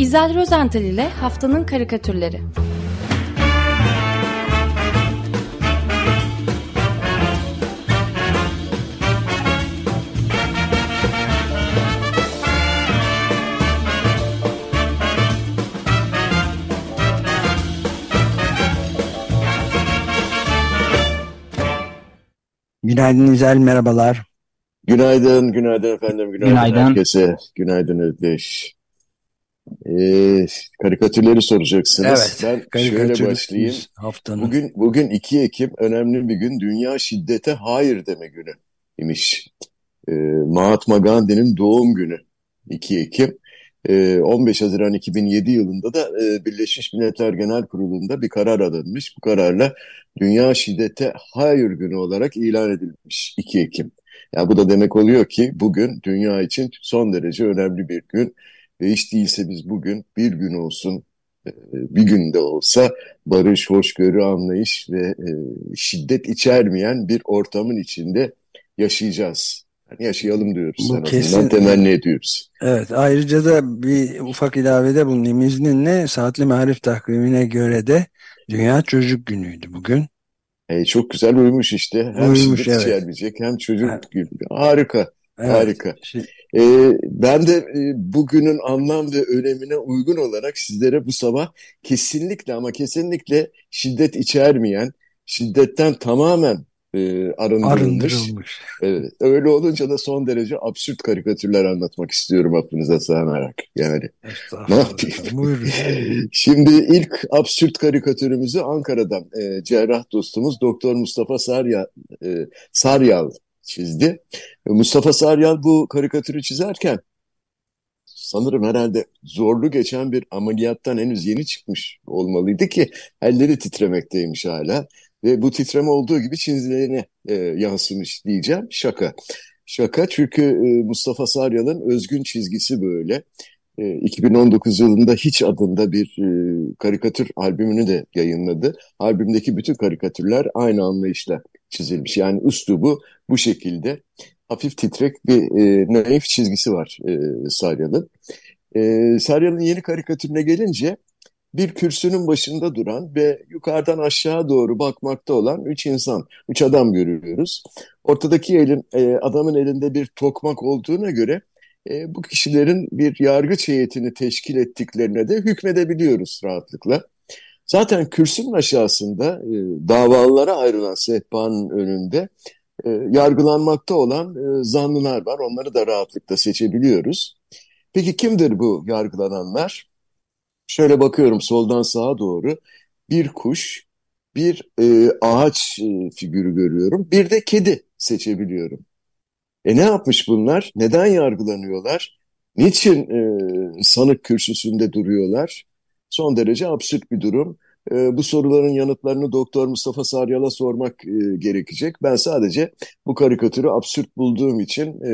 İzel Rozental ile Haftanın Karikatürleri Günaydın İzel, merhabalar. Günaydın, günaydın efendim, günaydın, Günaydın. herkese. Günaydın Özdeş. Ee, karikatürleri soracaksınız. Evet, Ben şöyle başlayayım. haftanın. Bugün bugün 2 Ekim önemli bir gün. Dünya Şiddete Hayır deme günü imiş. Ee, Mahatma Gandhi'nin doğum günü 2 Ekim. Ee, 15 Haziran 2007 yılında da e, Birleşmiş Milletler Genel Kurulu'nda bir karar alınmış. Bu kararla Dünya Şiddete Hayır Günü olarak ilan edilmiş 2 Ekim. Yani bu da demek oluyor ki bugün dünya için son derece önemli bir gün. Ve hiç değilse biz bugün bir gün olsun, e, bir günde olsa barış, hoşgörü, anlayış ve e, şiddet içermeyen bir ortamın içinde yaşayacağız. Yani yaşayalım diyoruz Bu kesin. temenni ediyoruz. Evet, ayrıca da bir ufak ilavede bulunayım izninle. Saatli Marif takvimine göre de Dünya Çocuk Günü'ydü bugün. E, çok güzel uymuş işte. Hem Uymuş, şiddet evet. içermeyecek hem çocuk Evet. günü. Harika, Evet. harika. Şi- Ee, ben de e, bugünün anlam ve önemine uygun olarak sizlere bu sabah kesinlikle ama kesinlikle şiddet içermeyen, şiddetten tamamen e, arındırılmış, Arındırılmış. evet, öyle olunca da son derece absürt karikatürler anlatmak istiyorum aklınıza sığınarak. Yani ne yapayım? Şimdi ilk absürt karikatürümüzü Ankara'dan e, cerrah dostumuz Doktor Mustafa Saryal, e, Saryal çizdi. Mustafa Saryal bu karikatürü çizerken sanırım herhalde zorlu geçen bir ameliyattan henüz yeni çıkmış olmalıydı ki elleri titremekteymiş hala. Ve bu titreme olduğu gibi çizgilerine e, yansımış diyeceğim. Şaka. Şaka çünkü e, Mustafa Saryal'ın özgün çizgisi böyle. E, 2019 yılında Hiç adında bir e, karikatür albümünü de yayınladı. Albümdeki bütün karikatürler aynı anlayışla çizilmiş. Yani üslubu bu şekilde hafif titrek bir e, naif çizgisi var e, Saryal'ın. E, Saryal'ın yeni karikatürüne gelince bir kürsünün başında duran ve yukarıdan aşağı doğru bakmakta olan üç insan, üç adam görüyoruz. Ortadaki elin, e, adamın elinde bir tokmak olduğuna göre e, bu kişilerin bir yargıç heyetini teşkil ettiklerine de hükmedebiliyoruz rahatlıkla. Zaten kürsünün aşağısında e, davalılara ayrılan sehpanın önünde e, yargılanmakta olan e, zanlılar var. Onları da rahatlıkla seçebiliyoruz. Peki kimdir bu yargılananlar? Şöyle bakıyorum soldan sağa doğru bir kuş, bir e, ağaç e, figürü görüyorum. Bir de kedi seçebiliyorum. E ne yapmış bunlar? Neden yargılanıyorlar? Niçin e, sanık kürsüsünde duruyorlar? Son derece absürt bir durum. E, bu soruların yanıtlarını Doktor Mustafa Saryal'a sormak e, gerekecek. Ben sadece bu karikatürü absürt bulduğum için e,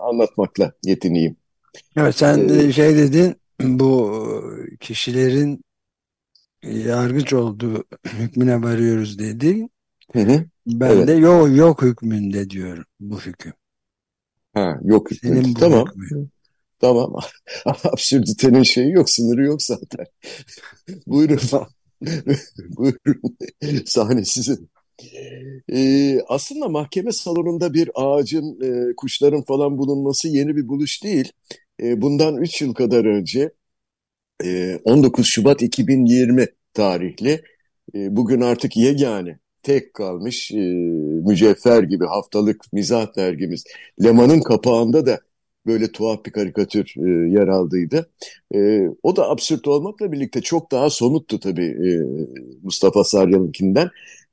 anlatmakla yetineyim. Evet, sen E, de şey dedin, bu kişilerin yargıç olduğu hükmüne varıyoruz dedin. hı hı, Ben evet. de yok yok hükmünde diyorum bu hüküm. Ha, yok hükmü. Senin bu Tamam. hükmün. Tamam. Absürditenin şeyi yok, sınırı yok zaten. Buyurun. Buyurun. Sahne sizin. Ee, aslında mahkeme salonunda bir ağacın, e, kuşların falan bulunması yeni bir buluş değil. E, bundan 3 yıl kadar önce e, 19 Şubat 2020 tarihli e, bugün artık yegane tek kalmış e, mücevher gibi haftalık mizah dergimiz Leman'ın kapağında da böyle tuhaf bir karikatür e, yer aldıydı. E, o da absürt olmakla birlikte çok daha somuttu tabii e, Mustafa Saryal'ınkinden.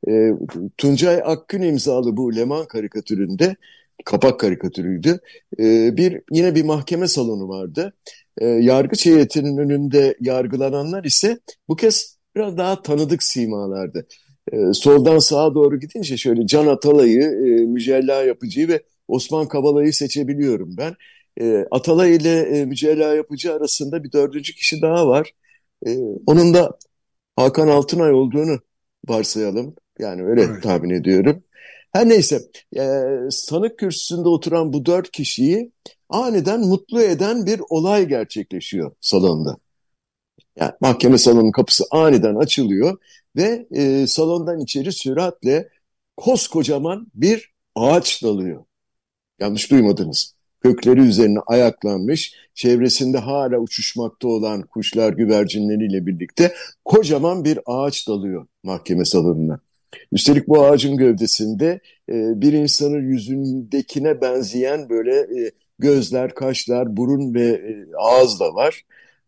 E, Tuncay Akgün imzalı bu Leman karikatüründe kapak karikatürüydü. E, bir yine bir mahkeme salonu vardı. E, yargıç heyetinin önünde yargılananlar ise bu kez biraz daha tanıdık simalardı. E, soldan sağa doğru gidince şöyle Can Atalay'ı, e, Mücella Yapıcı'yı ve Osman Kavala'yı seçebiliyorum ben. E, Atalay ile e, Mücella Yapıcı arasında bir dördüncü kişi daha var. E, onun da Hakan Altınay olduğunu varsayalım. Yani öyle Evet. tahmin ediyorum. Her neyse, e, sanık kürsüsünde oturan bu dört kişiyi aniden mutlu eden bir olay gerçekleşiyor salonda. Yani mahkeme salonunun kapısı aniden açılıyor ve e, salondan içeri süratle koskocaman bir ağaç dalıyor. Yanlış duymadınız. Kökleri üzerine ayaklanmış, çevresinde hala uçuşmakta olan kuşlar güvercinleriyle birlikte kocaman bir ağaç dalıyor mahkeme salonuna. Üstelik bu ağacın gövdesinde e, bir insanın yüzündekine benzeyen böyle e, gözler, kaşlar, burun ve e, ağız da var.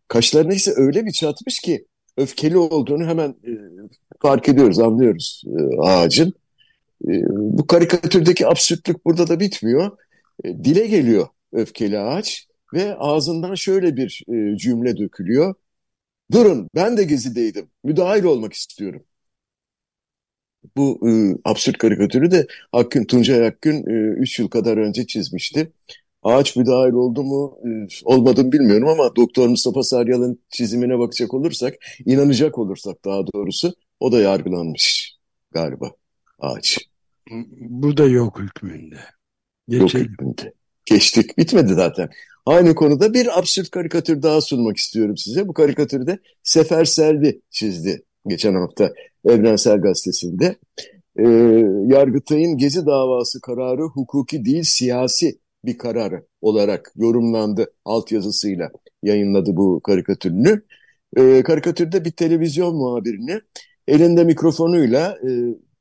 Kaşlarına ise öyle bir çatmış ki öfkeli olduğunu hemen e, fark ediyoruz, anlıyoruz e, ağacın. E, bu karikatürdeki absürtlük burada da bitmiyor. E, dile geliyor öfkeli ağaç ve ağzından şöyle bir e, cümle dökülüyor. Durun ben de gezideydim, müdahil olmak istiyorum. Bu e, absürt karikatürü de Hakkın, Tuncay Hakkın 3 e, yıl kadar önce çizmişti. Ağaç müdahil oldu mu e, olmadı bilmiyorum ama Doktor Mustafa Saryal'ın çizimine bakacak olursak, inanacak olursak daha doğrusu o da yargılanmış galiba ağaç. Bu da yok hükmünde. Geçelim. Yok. Geçtik. Bitmedi zaten. Aynı konuda bir absürt karikatür daha sunmak istiyorum size. Bu karikatürü de Sefer Selvi çizdi geçen hafta Evrensel Gazetesi'nde. E, Yargıtay'ın Gezi davası kararı hukuki değil siyasi bir karar olarak yorumlandı altyazısıyla yayınladı bu karikatürünü. E, karikatürde bir televizyon muhabirini elinde mikrofonuyla e,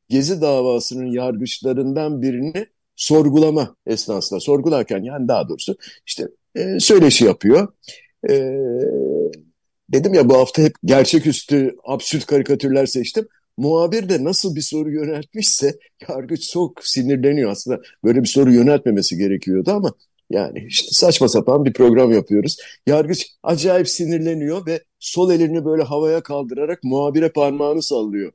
Gezi davasının yargıçlarından birini sorgulama esnasında sorgularken yani daha doğrusu işte e, söyleşi yapıyor. E, dedim ya bu hafta hep gerçeküstü absürt karikatürler seçtim. Muhabir de nasıl bir soru yöneltmişse yargıç çok sinirleniyor. Aslında böyle bir soru yöneltmemesi gerekiyordu ama yani işte saçma sapan bir program yapıyoruz. Yargıç acayip sinirleniyor ve sol elini böyle havaya kaldırarak muhabire parmağını sallıyor.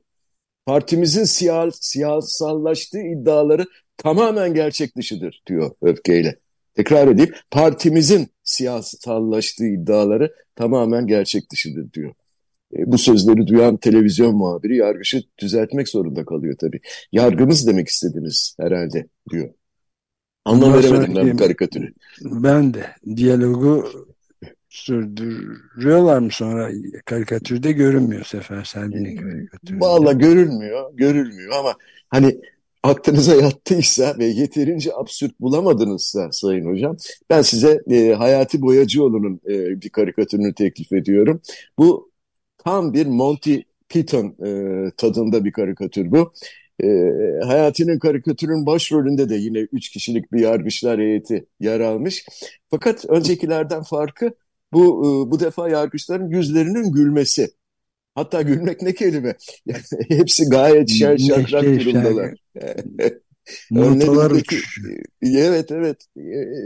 Partimizin siyah, siyasallaştığı iddiaları tamamen gerçek dışıdır diyor öfkeyle. Tekrar edeyim partimizin siyasallaştığı iddiaları tamamen gerçek dışıdır diyor. E, bu sözleri duyan televizyon muhabiri yargıçı düzeltmek zorunda kalıyor tabii. Yargımız demek istediniz herhalde diyor. Anlam veremedim ben bu karikatürü. Ben de diyalogu sürdürüyorlar mı sonra karikatürde görünmüyor Sefer Selvi'nin karikatürü. Valla görülmüyor, görülmüyor ama hani aklınıza yattıysa ve yeterince absürt bulamadınızsa Sayın Hocam, ben size e, Hayati Boyacıoğlu'nun e, bir karikatürünü teklif ediyorum. Bu tam bir Monty Python e, tadında bir karikatür bu. E, Hayati'nin karikatürün başrolünde de yine üç kişilik bir yargıçlar heyeti yer almış. Fakat öncekilerden farkı bu e, bu defa yargıçların yüzlerinin gülmesi. Hatta gülmek ne kelime? Yani hepsi gayet şen şakrak durumdalar. Önlerindeki, evet evet.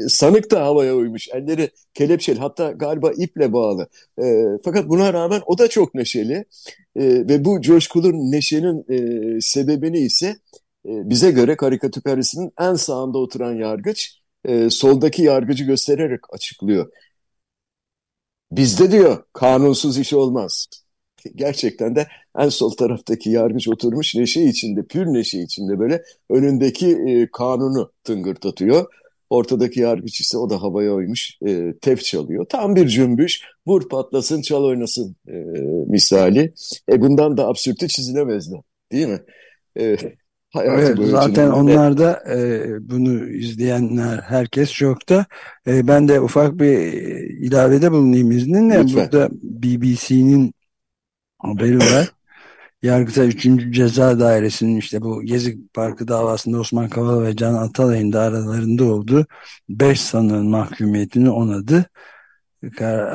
Sanık da havaya uymuş. Elleri kelepçeli hatta galiba iple bağlı. E, fakat buna rağmen o da çok neşeli. E, ve bu coşkulu neşenin e, sebebini ise e, bize göre karikatürisinin en sağında oturan yargıç e, soldaki yargıcı göstererek açıklıyor. Bizde diyor kanunsuz iş olmaz gerçekten de en sol taraftaki yargıç oturmuş neşe içinde, pür neşe içinde böyle önündeki e, kanunu tıngırdatıyor. Ortadaki yargıç ise o da havaya oymuş, e, tef çalıyor. Tam bir cümbüş, vur patlasın, çal oynasın e, misali. E bundan da absürtü çizilemezdi, değil mi? E, evet, zaten onlar da e, bunu izleyenler herkes çok da e, ben de ufak bir ilavede bulunayım izninle. Lütfen. Burada BBC'nin haberi var. Yargıtay 3. Ceza Dairesi'nin işte bu Gezi Parkı davasında Osman Kavala ve Can Atalay'ın da aralarında olduğu 5 sanığın mahkumiyetini onadı.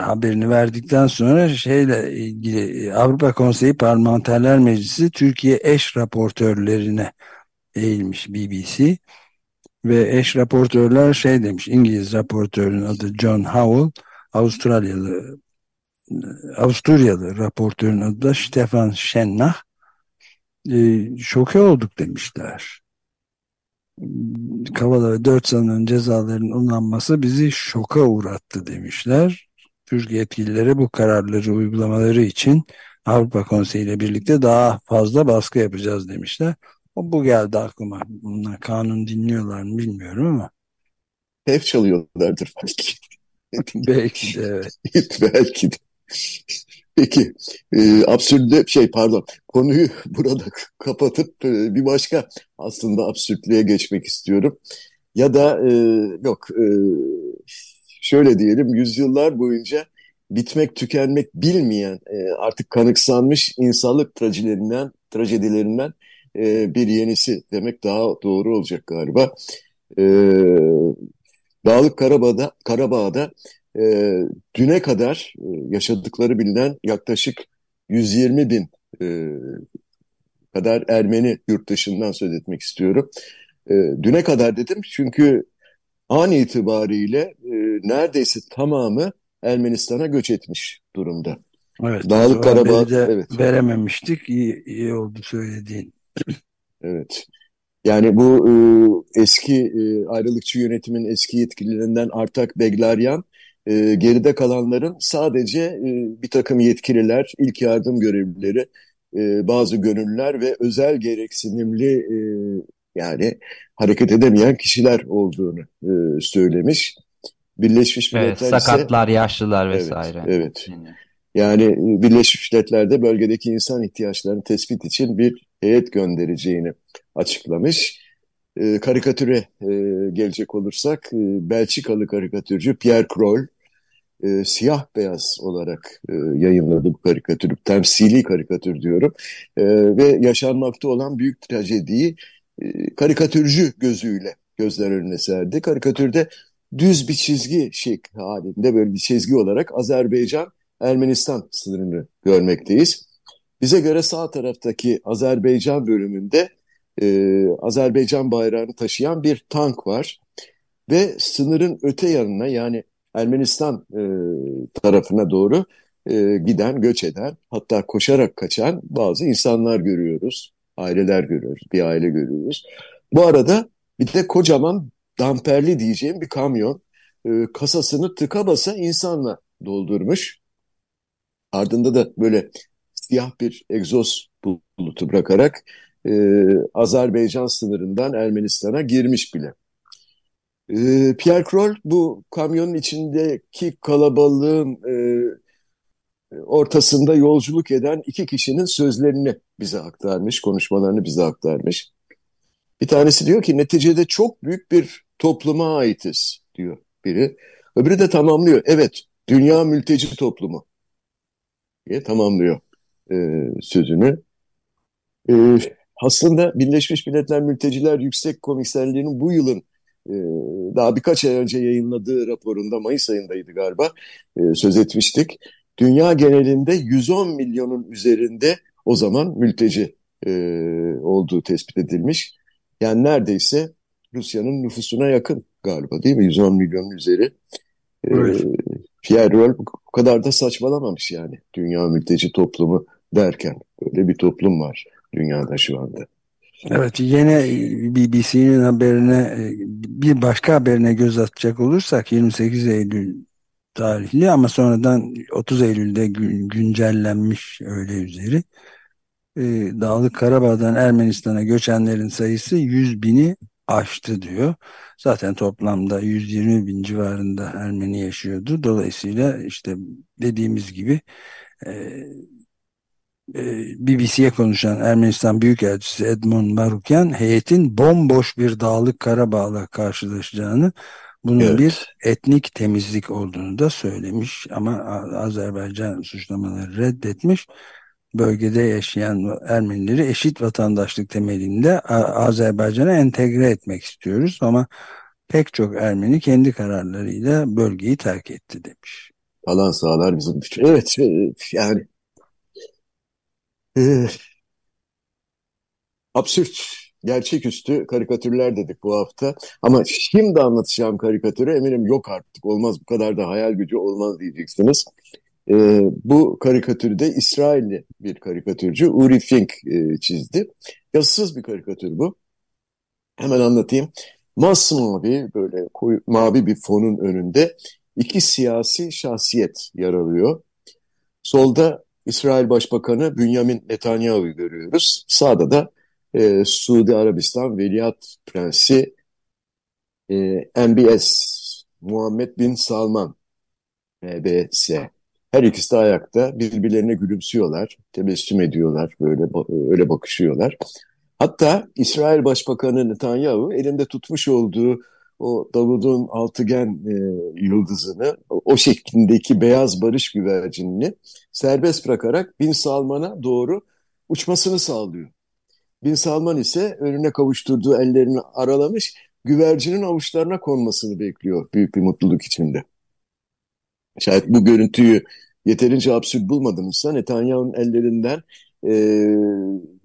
Haberini verdikten sonra şeyle ilgili Avrupa Konseyi Parlamenterler Meclisi Türkiye eş raportörlerine eğilmiş BBC ve eş raportörler şey demiş İngiliz raportörün adı John Howell Avustralyalı Avusturyalı raportörün adı da Stefan Schennach e, şoke olduk demişler. Kavala ve dört sanığın cezalarının onanması bizi şoka uğrattı demişler. Türk yetkilileri bu kararları uygulamaları için Avrupa Konseyi ile birlikte daha fazla baskı yapacağız demişler. O bu geldi aklıma. Bunlar kanun dinliyorlar mı bilmiyorum ama. Hep çalıyorlardır belki. belki de evet. belki de. Peki, e, absürde şey pardon, konuyu burada kapatıp e, bir başka aslında absürtlüğe geçmek istiyorum. Ya da e, yok, e, şöyle diyelim, yüzyıllar boyunca bitmek tükenmek bilmeyen, e, artık kanıksanmış insanlık trajedilerinden, trajedilerinden e, bir yenisi demek daha doğru olacak galiba. E, Dağlık Karabağ'da, Karabağ'da e, düne kadar e, yaşadıkları bilinen yaklaşık 120 bin e, kadar Ermeni yurt dışından söz etmek istiyorum. E, düne kadar dedim çünkü an itibariyle e, neredeyse tamamı Ermenistan'a göç etmiş durumda. Evet, Dağlık Karabağ evet. verememiştik. İyi, iyi oldu söylediğin. Evet. Yani bu e, eski e, ayrılıkçı yönetimin eski yetkililerinden Artak Beglaryan e, geride kalanların sadece e, bir takım yetkililer, ilk yardım görevlileri, e, bazı gönüllüler ve özel gereksinimli e, yani hareket edemeyen kişiler olduğunu e, söylemiş. Birleşmiş Milletler evet, sakatlar, ise, yaşlılar vesaire. Evet. evet. Yani e, Birleşmiş Milletler'de bölgedeki insan ihtiyaçlarını tespit için bir heyet göndereceğini açıklamış. E, karikatüre e, gelecek olursak e, Belçikalı karikatürcü Pierre Kroll e, siyah beyaz olarak e, yayınladı bu karikatürü. Temsili karikatür diyorum. E, ve yaşanmakta olan büyük trajediyi e, karikatürcü gözüyle gözler önüne serdi. Karikatürde düz bir çizgi şekli halinde böyle bir çizgi olarak Azerbaycan Ermenistan sınırını görmekteyiz. Bize göre sağ taraftaki Azerbaycan bölümünde e, Azerbaycan bayrağını taşıyan bir tank var. Ve sınırın öte yanına yani Ermenistan e, tarafına doğru e, giden, göç eden hatta koşarak kaçan bazı insanlar görüyoruz. Aileler görüyoruz, bir aile görüyoruz. Bu arada bir de kocaman damperli diyeceğim bir kamyon e, kasasını tıka basa insanla doldurmuş. Ardında da böyle siyah bir egzoz bulutu bırakarak e, Azerbaycan sınırından Ermenistan'a girmiş bile. E, Pierre Kroll bu kamyonun içindeki kalabalığın e, ortasında yolculuk eden iki kişinin sözlerini bize aktarmış, konuşmalarını bize aktarmış. Bir tanesi diyor ki neticede çok büyük bir topluma aitiz diyor biri. Öbürü de tamamlıyor. Evet, dünya mülteci toplumu diye tamamlıyor e, sözünü. E, aslında Birleşmiş Milletler Mülteciler Yüksek Komiserliği'nin bu yılın e, daha birkaç ay önce yayınladığı raporunda Mayıs ayındaydı galiba e, söz etmiştik. Dünya genelinde 110 milyonun üzerinde o zaman mülteci e, olduğu tespit edilmiş. Yani neredeyse Rusya'nın nüfusuna yakın galiba değil mi? 110 milyonun üzeri. Evet. Pierre Roll bu kadar da saçmalamamış yani dünya mülteci toplumu derken. Böyle bir toplum var dünyada şu anda. Evet yine BBC'nin haberine bir başka haberine göz atacak olursak 28 Eylül tarihli ama sonradan 30 Eylül'de güncellenmiş öyle üzeri. Dağlık Karabağ'dan Ermenistan'a göçenlerin sayısı 100 bini aştı diyor. Zaten toplamda 120 bin civarında Ermeni yaşıyordu. Dolayısıyla işte dediğimiz gibi e, BBC'ye konuşan Ermenistan Büyükelçisi Edmond Marukyan heyetin bomboş bir dağlık Karabağ'la karşılaşacağını bunun evet. bir etnik temizlik olduğunu da söylemiş ama Azerbaycan suçlamaları reddetmiş bölgede yaşayan Ermenileri eşit vatandaşlık temelinde Azerbaycan'a entegre etmek istiyoruz ama pek çok Ermeni kendi kararlarıyla bölgeyi terk etti demiş. Alan sağlar bizim için. Evet yani e, absürt gerçeküstü karikatürler dedik bu hafta. Ama şimdi anlatacağım karikatürü eminim yok artık olmaz bu kadar da hayal gücü olmaz diyeceksiniz. E, bu karikatürü de İsrailli bir karikatürcü Uri Fink e, çizdi. Yazısız bir karikatür bu. Hemen anlatayım. Masmavi böyle koyu, mavi bir fonun önünde iki siyasi şahsiyet yer alıyor. Solda İsrail Başbakanı Bünyamin Netanyahu'yu görüyoruz. Sağda da e, Suudi Arabistan Veliaht Prensi e, MBS Muhammed Bin Salman MBS Her ikisi de ayakta birbirlerine gülümsüyorlar, tebessüm ediyorlar, böyle öyle bakışıyorlar. Hatta İsrail Başbakanı Netanyahu elinde tutmuş olduğu o Davud'un altıgen e, yıldızını, o şeklindeki beyaz barış güvercinini serbest bırakarak Bin Salman'a doğru uçmasını sağlıyor. Bin Salman ise önüne kavuşturduğu ellerini aralamış, güvercinin avuçlarına konmasını bekliyor büyük bir mutluluk içinde. Şayet bu görüntüyü yeterince absürt bulmadınızsa Netanyahu'nun ellerinden e,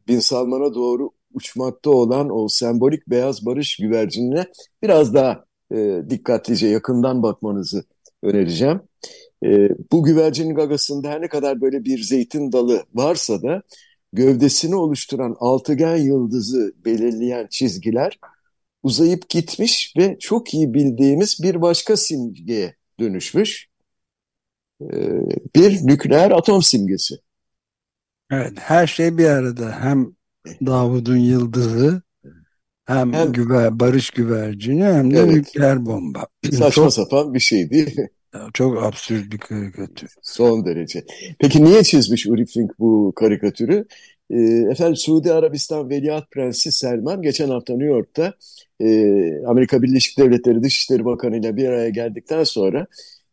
Bin Salman'a doğru uçmakta olan o sembolik beyaz barış güvercinine biraz daha e, dikkatlice yakından bakmanızı önereceğim. E, bu güvercinin gagasında her ne kadar böyle bir zeytin dalı varsa da gövdesini oluşturan altıgen yıldızı belirleyen çizgiler uzayıp gitmiş ve çok iyi bildiğimiz bir başka simgeye dönüşmüş. E, bir nükleer atom simgesi. Evet, her şey bir arada. Hem Davud'un yıldızı hem, hem güver, barış güvercini hem de evet. nükleer bomba. Saçma çok, sapan bir şey değil mi? Çok absürt bir karikatür. Son derece. Peki niye çizmiş Uri Fink bu karikatürü? E, efendim Suudi Arabistan Veliaht Prensi Selman geçen hafta New York'ta e, Amerika Birleşik Devletleri Dışişleri Bakanı ile bir araya geldikten sonra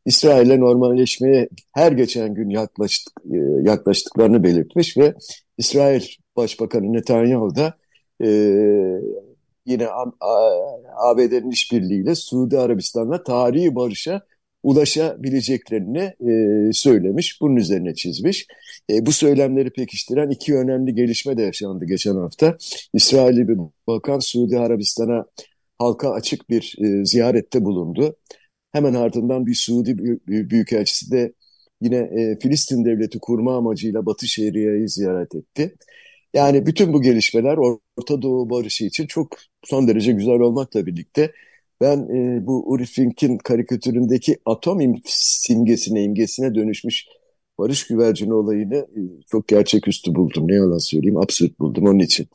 İsrail'le normalleşmeye her geçen gün yaklaştık, e, yaklaştıklarını belirtmiş ve İsrail Başbakanı Netanyahu da e, yine ABD'nin işbirliğiyle Suudi Arabistan'la tarihi barışa ulaşabileceklerini e, söylemiş, bunun üzerine çizmiş. E, bu söylemleri pekiştiren iki önemli gelişme de yaşandı geçen hafta. İsrail'i bir bakan Suudi Arabistan'a halka açık bir e, ziyarette bulundu. Hemen ardından bir Suudi Büyükelçisi de yine e, Filistin devleti kurma amacıyla Batı Şeria'yı ziyaret etti. Yani bütün bu gelişmeler Orta Doğu barışı için çok son derece güzel olmakla birlikte ben e, bu Uri Fink'in karikatüründeki atom simgesine, imgesine dönüşmüş barış güvercini olayını e, çok gerçeküstü buldum. Ne yalan söyleyeyim, absürt buldum onun için.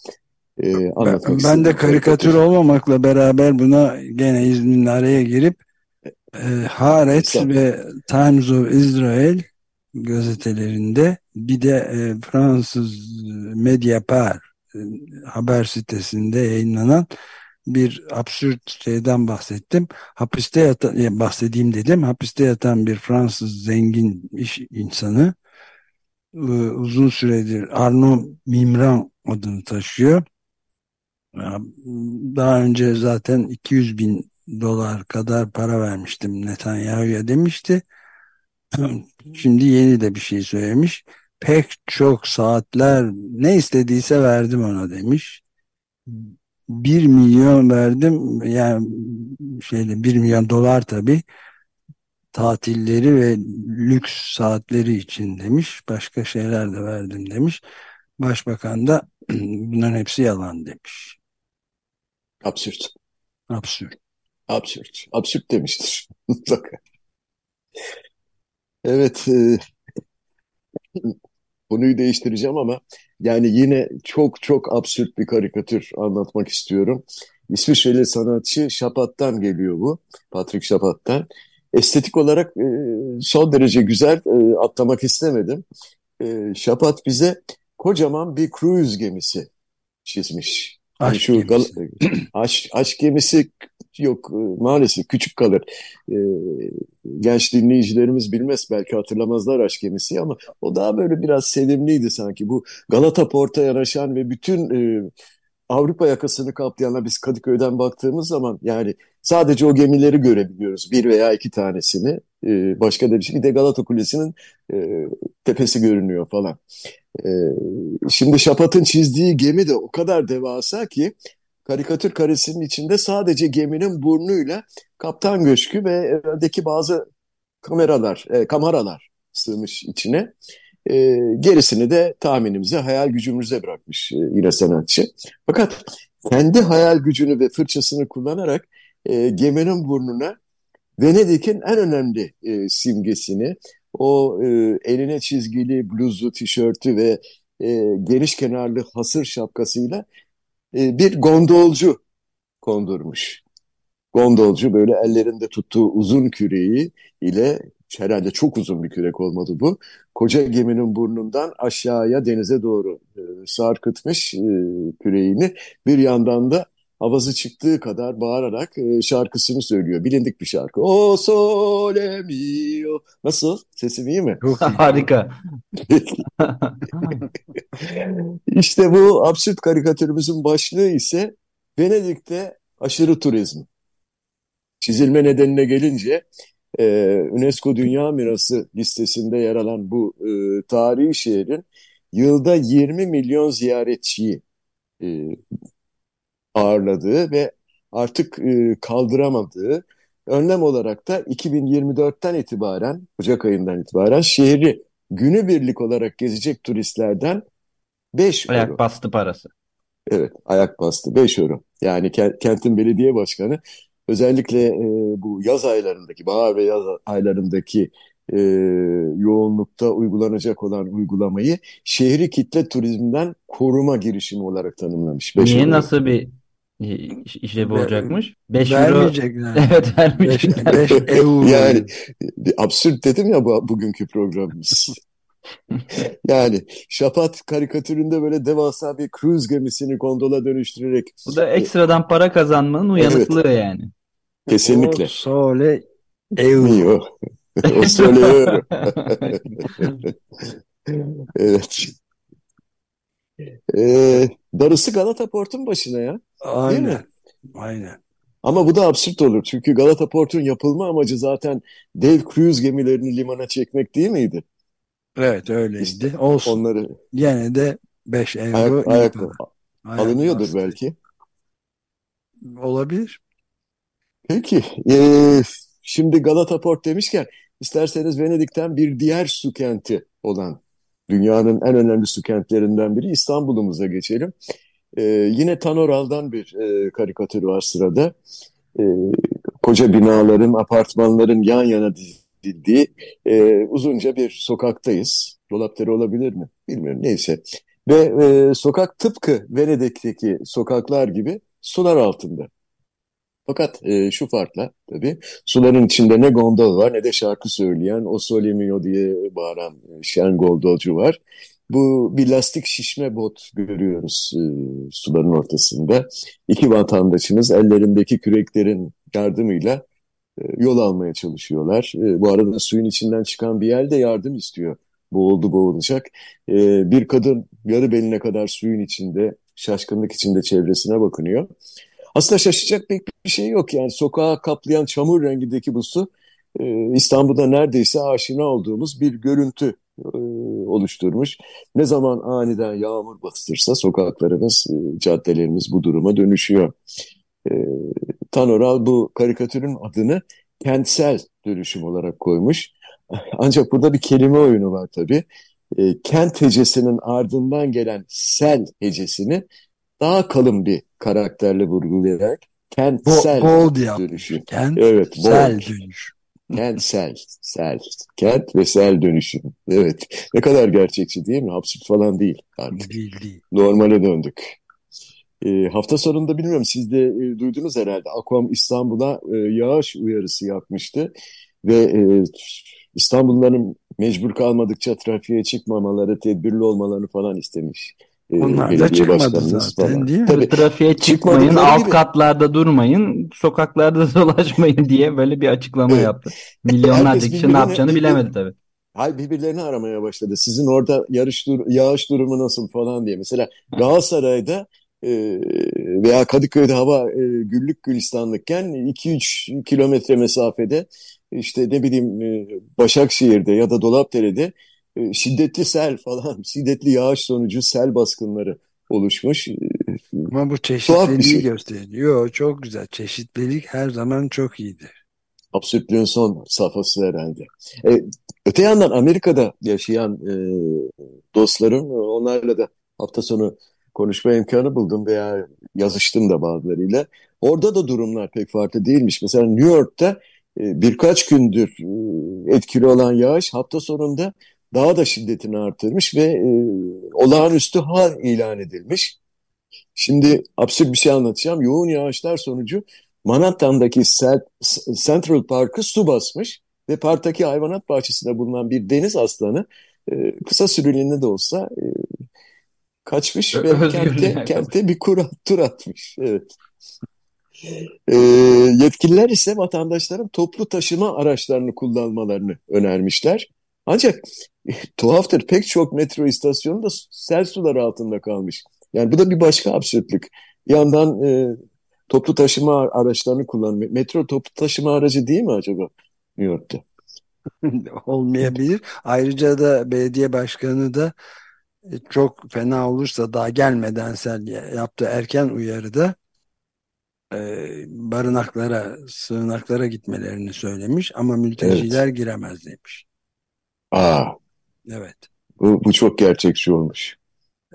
E, ben, ben de karikatür olmamakla beraber buna gene izninle araya girip e, Haaretz ve Times of Israel gazetelerinde bir de e, Fransız Mediapart e, haber sitesinde yayınlanan bir absürt şeyden bahsettim. Hapiste yatan, e, bahsedeyim dedim. Hapiste yatan bir Fransız zengin iş insanı e, uzun süredir Arnaud Mimran adını taşıyor. Daha önce zaten 200 bin dolar kadar para vermiştim Netanyahu'ya demişti. Şimdi yeni de bir şey söylemiş. Pek çok saatler ne istediyse verdim ona demiş. Bir milyon verdim yani şeyde bir milyon dolar tabi tatilleri ve lüks saatleri için demiş. Başka şeyler de verdim demiş. Başbakan da bunların hepsi yalan demiş. Absürt. Absürt. Absürt. Absürt demiştir. Mutlaka. Evet. E, konuyu değiştireceğim ama yani yine çok çok absürt bir karikatür anlatmak istiyorum. İsviçreli sanatçı Şapat'tan geliyor bu. Patrick Şapat'tan. Estetik olarak e, son derece güzel e, atlamak istemedim. E, Şapat bize kocaman bir cruise gemisi çizmiş. Aşk şu gemisi. aşk, aşk gemisi yok e, maalesef küçük kalır. E, genç dinleyicilerimiz bilmez belki hatırlamazlar aşk gemisi ama o daha böyle biraz sevimliydi sanki. Bu Galata Port'a yanaşan ve bütün e, Avrupa yakasını kaplayanlar biz Kadıköy'den baktığımız zaman yani sadece o gemileri görebiliyoruz. Bir veya iki tanesini. E, başka da bir şey. Bir de Galata Kulesi'nin e, tepesi görünüyor falan. E, şimdi Şapat'ın çizdiği gemi de o kadar devasa ki karikatür karesinin içinde sadece geminin burnuyla kaptan köşkü ve öndeki bazı kameralar, e, kameralar sığmış içine. E, gerisini de tahminimize, hayal gücümüze bırakmış e, yine sanatçı. Fakat kendi hayal gücünü ve fırçasını kullanarak e, geminin burnuna Venedik'in en önemli e, simgesini, o e, eline çizgili bluzu, tişörtü ve e, geniş kenarlı hasır şapkasıyla e, bir gondolcu kondurmuş. Gondolcu böyle ellerinde tuttuğu uzun küreği ile herhalde çok uzun bir kürek olmadı bu. Koca geminin burnundan aşağıya denize doğru e, sarkıtmış e, küreğini. Bir yandan da havası çıktığı kadar bağırarak e, şarkısını söylüyor. Bilindik bir şarkı. O sole mio. Nasıl? Sesim iyi mi? Harika. İşte bu absürt karikatürümüzün başlığı ise Venedik'te aşırı turizm. Çizilme nedenine gelince e, UNESCO Dünya Mirası listesinde yer alan bu e, tarihi şehrin yılda 20 milyon ziyaretçiyi e, ağırladığı ve artık e, kaldıramadığı önlem olarak da 2024'ten itibaren, Ocak ayından itibaren şehri günübirlik olarak gezecek turistlerden 5 euro. Ayak bastı parası. Evet, ayak bastı 5 euro. Yani kentin belediye başkanı özellikle e, bu yaz aylarındaki, bahar ve yaz aylarındaki e, yoğunlukta uygulanacak olan uygulamayı şehri kitle turizmden koruma girişimi olarak tanımlamış. Beş Niye nasıl bir işlevi olacakmış? 5 euro. Vermeyecekler. Evet vermeyecekler. 5 euro. Yani absürt dedim ya bu, bugünkü programımız. yani Şapat karikatüründe böyle devasa bir cruise gemisini gondola dönüştürerek. Bu da ekstradan para kazanmanın uyanıklığı evet. yani. Kesinlikle. O sole euro. o sole euro. evet. Ee, darısı Galata Port'un başına ya. Aynen. Aynen. Ama bu da absürt olur. Çünkü Galata Port'un yapılma amacı zaten dev cruise gemilerini limana çekmek değil miydi? Evet öyleydi. İşte Olsun. Onları Yine de 5 euro ayak, ayak, ayak alınıyordur bastı. belki. Olabilir. Peki. Ee, şimdi Galata Port demişken isterseniz Venedik'ten bir diğer su kenti olan dünyanın en önemli su kentlerinden biri İstanbul'umuza geçelim. Ee, yine Tanoral'dan bir e, karikatür var sırada. Ee, koca binaların, apartmanların yan yana dizildiği e, uzunca bir sokaktayız. Dolapları olabilir mi? Bilmiyorum neyse. Ve e, sokak tıpkı Venedik'teki sokaklar gibi sular altında. Fakat e, şu farkla tabii suların içinde ne gondol var ne de şarkı söyleyen o sole mio diye bağıran e, şen gondolcu var. Bu bir lastik şişme bot görüyoruz e, suların ortasında. İki vatandaşımız ellerindeki küreklerin yardımıyla e, yol almaya çalışıyorlar. E, bu arada suyun içinden çıkan bir yerde yardım istiyor. Boğuldu boğulacak. E, bir kadın yarı beline kadar suyun içinde şaşkınlık içinde çevresine bakınıyor. Aslında şaşacak pek bir şey yok yani sokağa kaplayan çamur rengindeki bu su e, İstanbul'da neredeyse aşina olduğumuz bir görüntü e, oluşturmuş. Ne zaman aniden yağmur bastırsa sokaklarımız, e, caddelerimiz bu duruma dönüşüyor. E, Tanoral bu karikatürün adını kentsel dönüşüm olarak koymuş. Ancak burada bir kelime oyunu var tabii. E, kent hecesinin ardından gelen sel hecesini daha kalın bir karakterle vurgulayarak kentsel Bo bold dönüşüm. Kent, evet, bold. dönüşüm. Kentsel, sel, kent ve sel dönüşüm. Evet, ne kadar gerçekçi değil mi? Absürt falan değil artık. Değil, değil. Normale döndük. E, hafta sonunda bilmiyorum siz de e, duydunuz herhalde. Aquam İstanbul'a e, yağış uyarısı yapmıştı. Ve e, İstanbulluların mecbur kalmadıkça trafiğe çıkmamaları, tedbirli olmalarını falan istemiş. E, Onlar da çıkmadı zaten falan. değil mi? Tabii, Trafiğe çıkmayın, alt gibi. katlarda durmayın, sokaklarda dolaşmayın diye böyle bir açıklama evet. yaptı. Milyonlarca kişi ne yapacağını bilemedi tabii. Hay birbirlerini aramaya başladı. Sizin orada yarış dur yağış durumu nasıl falan diye. Mesela Galatasaray'da e, veya Kadıköy'de hava e, güllük gülistanlıkken 2-3 kilometre mesafede işte ne bileyim e, Başakşehir'de ya da Dolapdere'de e, şiddetli sel falan, şiddetli yağış sonucu sel baskınları oluşmuş. Ama bu çeşitliliği şey. gösteriyor. Çok güzel. Çeşitlilik her zaman çok iyidir. Absürtlüğün son safhası herhalde. E, öte yandan Amerika'da yaşayan e, dostlarım, onlarla da hafta sonu konuşma imkanı buldum veya yazıştım da bazılarıyla. Orada da durumlar pek farklı değilmiş. Mesela New York'ta e, birkaç gündür e, etkili olan yağış hafta sonunda daha da şiddetini artırmış ve e, olağanüstü hal ilan edilmiş. Şimdi absürt bir şey anlatacağım. Yoğun yağışlar sonucu Manhattan'daki Central Park'ı su basmış ve parktaki hayvanat bahçesinde bulunan bir deniz aslanı e, kısa süreliğine de olsa e, kaçmış ve kente, kente bir kura, tur atmış. Evet. E, yetkililer ise vatandaşların toplu taşıma araçlarını kullanmalarını önermişler. Ancak tuhaftır pek çok metro istasyonu da sel suları altında kalmış. Yani bu da bir başka absürtlük. Bir yandan e, toplu taşıma araçlarını kullanmıyor. Metro toplu taşıma aracı değil mi acaba New York'ta? Olmayabilir. Ayrıca da belediye başkanı da e, çok fena olursa daha gelmeden sel yaptığı erken uyarıda e, barınaklara, sığınaklara gitmelerini söylemiş ama mülteciler evet. giremez demiş. Aa. Evet. Bu, bu çok gerçekçi olmuş.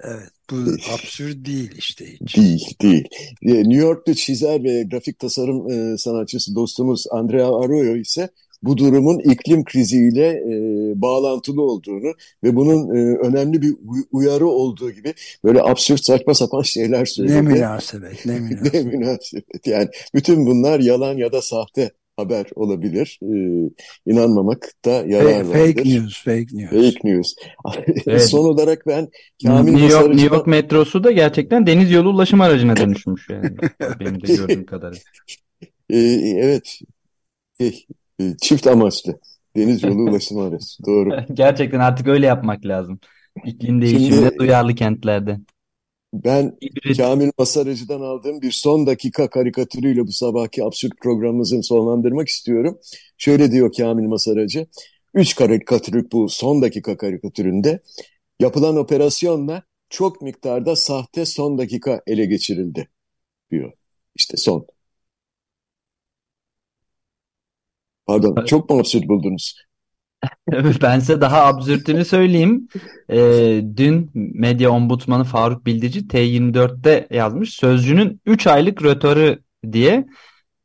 Evet, bu absürt değil işte hiç. Değil, değil. E, New York'ta çizer ve grafik tasarım e, sanatçısı dostumuz Andrea Arroyo ise bu durumun iklim kriziyle e, bağlantılı olduğunu ve bunun e, önemli bir uyarı olduğu gibi böyle absürt saçma sapan şeyler söyledi. Ne münasebet, ne münasebet. ne münasebet. Yani bütün bunlar yalan ya da sahte haber olabilir. Ee, inanmamak da yarar fake, vardır. Fake news, fake news. Fake news. evet. Son olarak ben Kamil New York, New York metrosu da gerçekten deniz yolu ulaşım aracına dönüşmüş yani. Benim de gördüğüm kadarıyla. Ee, evet. Şey, e, çift amaçlı. Deniz yolu ulaşım aracı. Doğru. gerçekten artık öyle yapmak lazım. İklim değişimine Şimdi, duyarlı kentlerde. Ben. Kamil Masaracı'dan aldığım bir son dakika karikatürüyle bu sabahki absürt programımızın sonlandırmak istiyorum. Şöyle diyor Kamil Masaracı. Üç karikatürlük bu son dakika karikatüründe yapılan operasyonla çok miktarda sahte son dakika ele geçirildi diyor. İşte son. Pardon, çok mu absürt buldunuz? Ben size daha absürtünü söyleyeyim. Ee, dün medya ombudsmanı Faruk Bildici T24'te yazmış. Sözcünün 3 aylık rötarı diye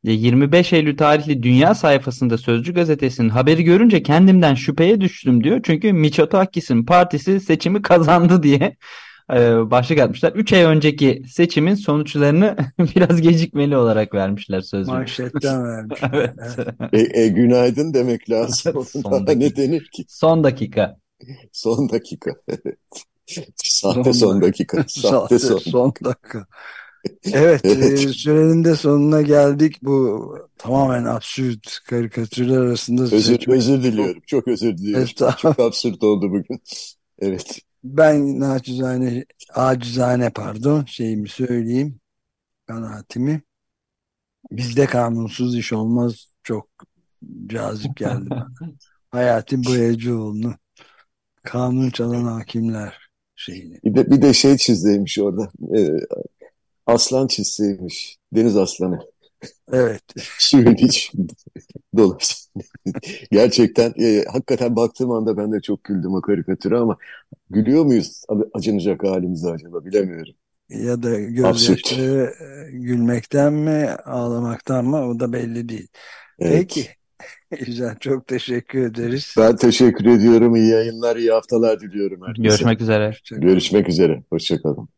25 e, Eylül tarihli Dünya sayfasında Sözcü gazetesinin haberi görünce kendimden şüpheye düştüm diyor. Çünkü Miçotakis'in partisi seçimi kazandı diye e, başlık atmışlar. 3 ay önceki seçimin sonuçlarını biraz gecikmeli olarak vermişler sözcüğü. Manşetten vermiş. evet. E, e, günaydın demek lazım. son dakika. ne denir ki? Son dakika. Son dakika. Sahte son dakika. Sahte son, son dakika. Evet, evet. E, sürenin de sonuna geldik. Bu tamamen absürt karikatürler arasında. Özür, özür diliyorum. Çok özür diliyorum. Evet, Çok absürt oldu bugün. Evet. Ben naçizane, acizane pardon şeyimi söyleyeyim. Kanaatimi. Bizde kanunsuz iş olmaz. Çok cazip geldi bana. Hayati Boyacıoğlu'nu kanun çalan hakimler şeyini. Bir de, bir de şey çizdeymiş orada. Ee, aslan çizseymiş. Deniz aslanı. Evet. Suyun içinde dolaşsın. Gerçekten e, hakikaten baktığım anda ben de çok güldüm o karikatüre ama gülüyor muyuz acınacak halimize acaba bilemiyorum. Ya da gözyaşları e, gülmekten mi ağlamaktan mı o da belli değil. Evet. Peki. Güzel çok teşekkür ederiz. Ben teşekkür ediyorum. İyi yayınlar, iyi haftalar diliyorum herkese. Görüşmek üzere. Görüşmek üzere. Hoşçakalın.